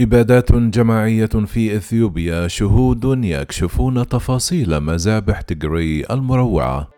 إبادات جماعية في إثيوبيا شهود يكشفون تفاصيل مذابح تجري المروعة.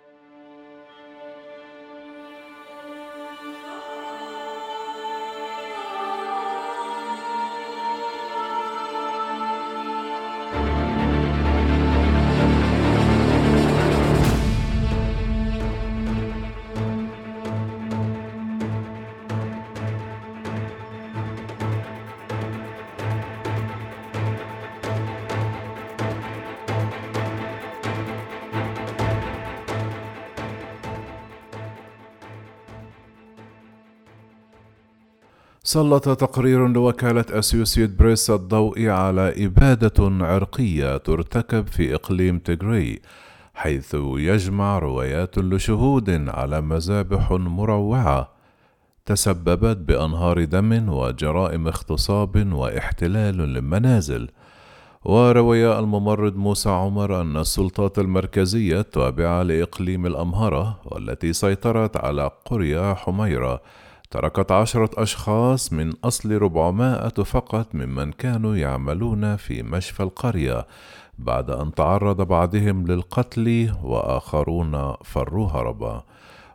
سلط تقرير لوكالة أسوسيت بريس الضوء على إبادة عرقية ترتكب في إقليم تيغري حيث يجمع روايات لشهود على مذابح مروعة. تسببت بأنهار دم وجرائم اغتصاب واحتلال للمنازل. وروي الممرض موسى عمر أن السلطات المركزية التابعة لإقليم الأمهرة والتي سيطرت على قرية حميرة تركت عشرة أشخاص من أصل ربعمائة فقط ممن كانوا يعملون في مشفى القرية بعد أن تعرض بعضهم للقتل وآخرون فروا هربا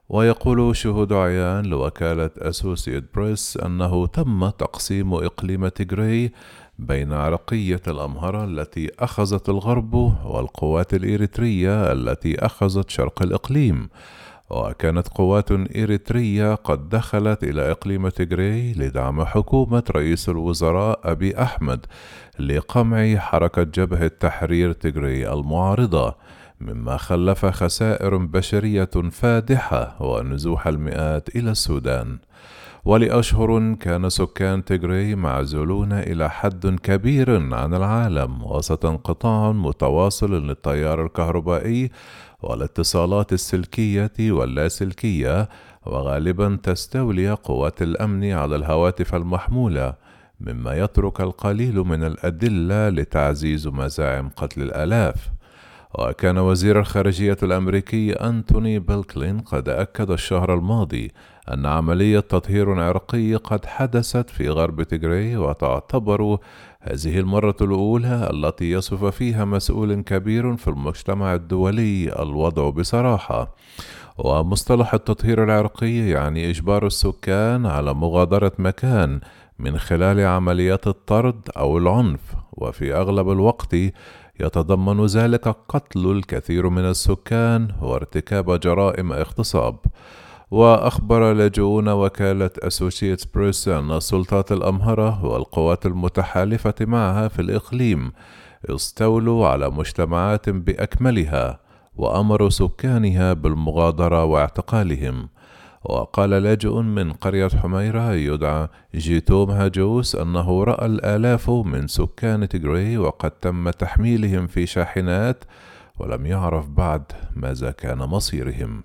ويقول شهود عيان لوكالة أسوسيت بريس أنه تم تقسيم إقليم تيغري بين عرقية الأمهرة التي أخذت الغرب والقوات الإريترية التي أخذت شرق الإقليم. وكانت قوات إريترية قد دخلت إلى إقليم تيغري لدعم حكومة رئيس الوزراء أبي أحمد لقمع حركة جبهة تحرير تيغري المعارضة مما خلف خسائر بشرية فادحة ونزوح المئات إلى السودان. ولأشهر كان سكان تيغري معزولون إلى حد كبير عن العالم وسط انقطاع متواصل للتيار الكهربائي والاتصالات السلكية واللاسلكية وغالبا تستولي قوات الأمن على الهواتف المحمولة مما يترك القليل من الأدلة لتعزيز مزاعم قتل الآلاف. وكان وزير الخارجية الأمريكي أنتوني بيلكلين قد أكد الشهر الماضي أن عملية تطهير عرقي قد حدثت في غرب تيغري وتعتبر هذه المرة الأولى التي يصف فيها مسؤول كبير في المجتمع الدولي الوضع بصراحة. ومصطلح التطهير العرقي يعني إجبار السكان على مغادرة مكان من خلال عمليات الطرد أو العنف وفي أغلب الوقت يتضمن ذلك قتل الكثير من السكان وارتكاب جرائم اغتصاب. وأخبر لاجئون وكالة أسوشيتس بريس أن السلطات الأمهرة والقوات المتحالفة معها في الإقليم استولوا على مجتمعات بأكملها وأمروا سكانها بالمغادرة واعتقالهم. وقال لاجئ من قرية حميرة يدعى جيتوم هاجوس أنه رأى الآلاف من سكان تيغري وقد تم تحميلهم في شاحنات ولم يعرف بعد ماذا كان مصيرهم.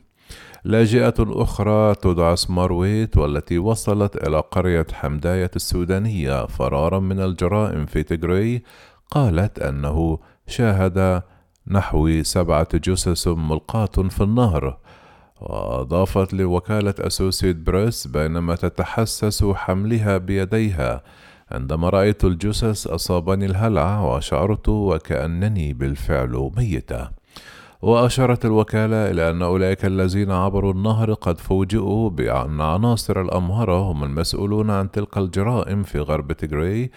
لاجئة أخرى تدعى سمارويت والتي وصلت إلى قرية حمداية السودانية فرارا من الجرائم في تيغري قالت أنه شاهد نحو سبعة جثث ملقاة في النهر. وأضافت لوكالة أسوسيت بريس بينما تتحسس حملها بيديها عندما رأيت الجثث أصابني الهلع وشعرت وكأنني بالفعل ميتة. وأشارت الوكالة إلى أن أولئك الذين عبروا النهر قد فوجئوا بأن عناصر الأمهرة هم المسؤولون عن تلك الجرائم في غرب تيغري.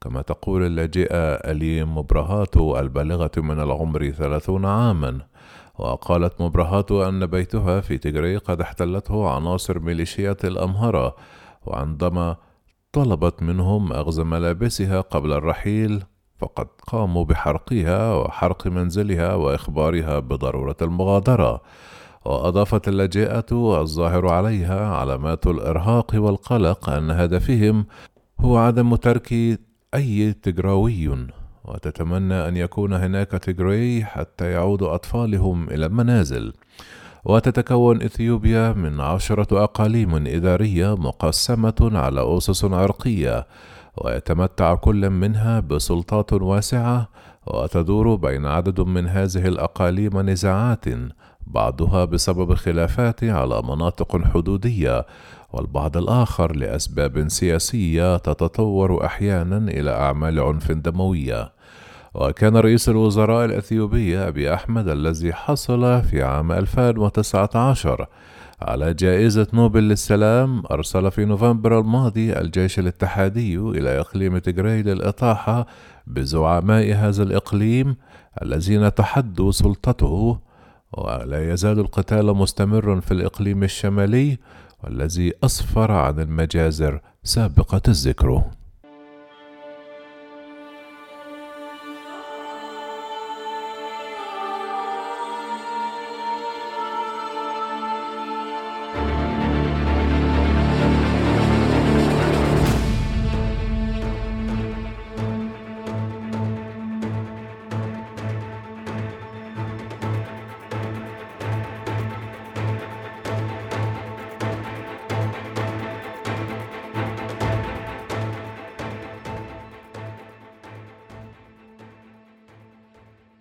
كما تقول اللاجئة أليم مبرهاتو البالغة من العمر ثلاثون عاما. وقالت مبرهاتو أن بيتها في تيغري قد احتلته عناصر ميليشيات الأمهرة وعندما طلبت منهم أخذ ملابسها قبل الرحيل فقد قاموا بحرقها وحرق منزلها وإخبارها بضرورة المغادره وأضافت اللاجئه الظاهر عليها علامات الإرهاق والقلق أن هدفهم هو عدم ترك أي تجراوي. وتتمنى أن يكون هناك تجري حتى يعود أطفالهم إلى المنازل. وتتكون إثيوبيا من عشرة أقاليم إدارية مقسمة على أسس عرقية ويتمتع كل منها بسلطات واسعة وتدور بين عدد من هذه الأقاليم نزاعات بعضها بسبب الخلافات على مناطق حدودية والبعض الآخر لأسباب سياسية تتطور أحيانا إلى أعمال عنف دموية. وكان رئيس الوزراء الأثيوبي أبي أحمد الذي حصل في عام 2019 على جائزة نوبل للسلام أرسل في نوفمبر الماضي الجيش الاتحادي إلى إقليم تجري للإطاحة بزعماء هذا الإقليم الذين تحدوا سلطته ولا يزال القتال مستمر في الإقليم الشمالي والذي أسفر عن المجازر سابقة الذكر.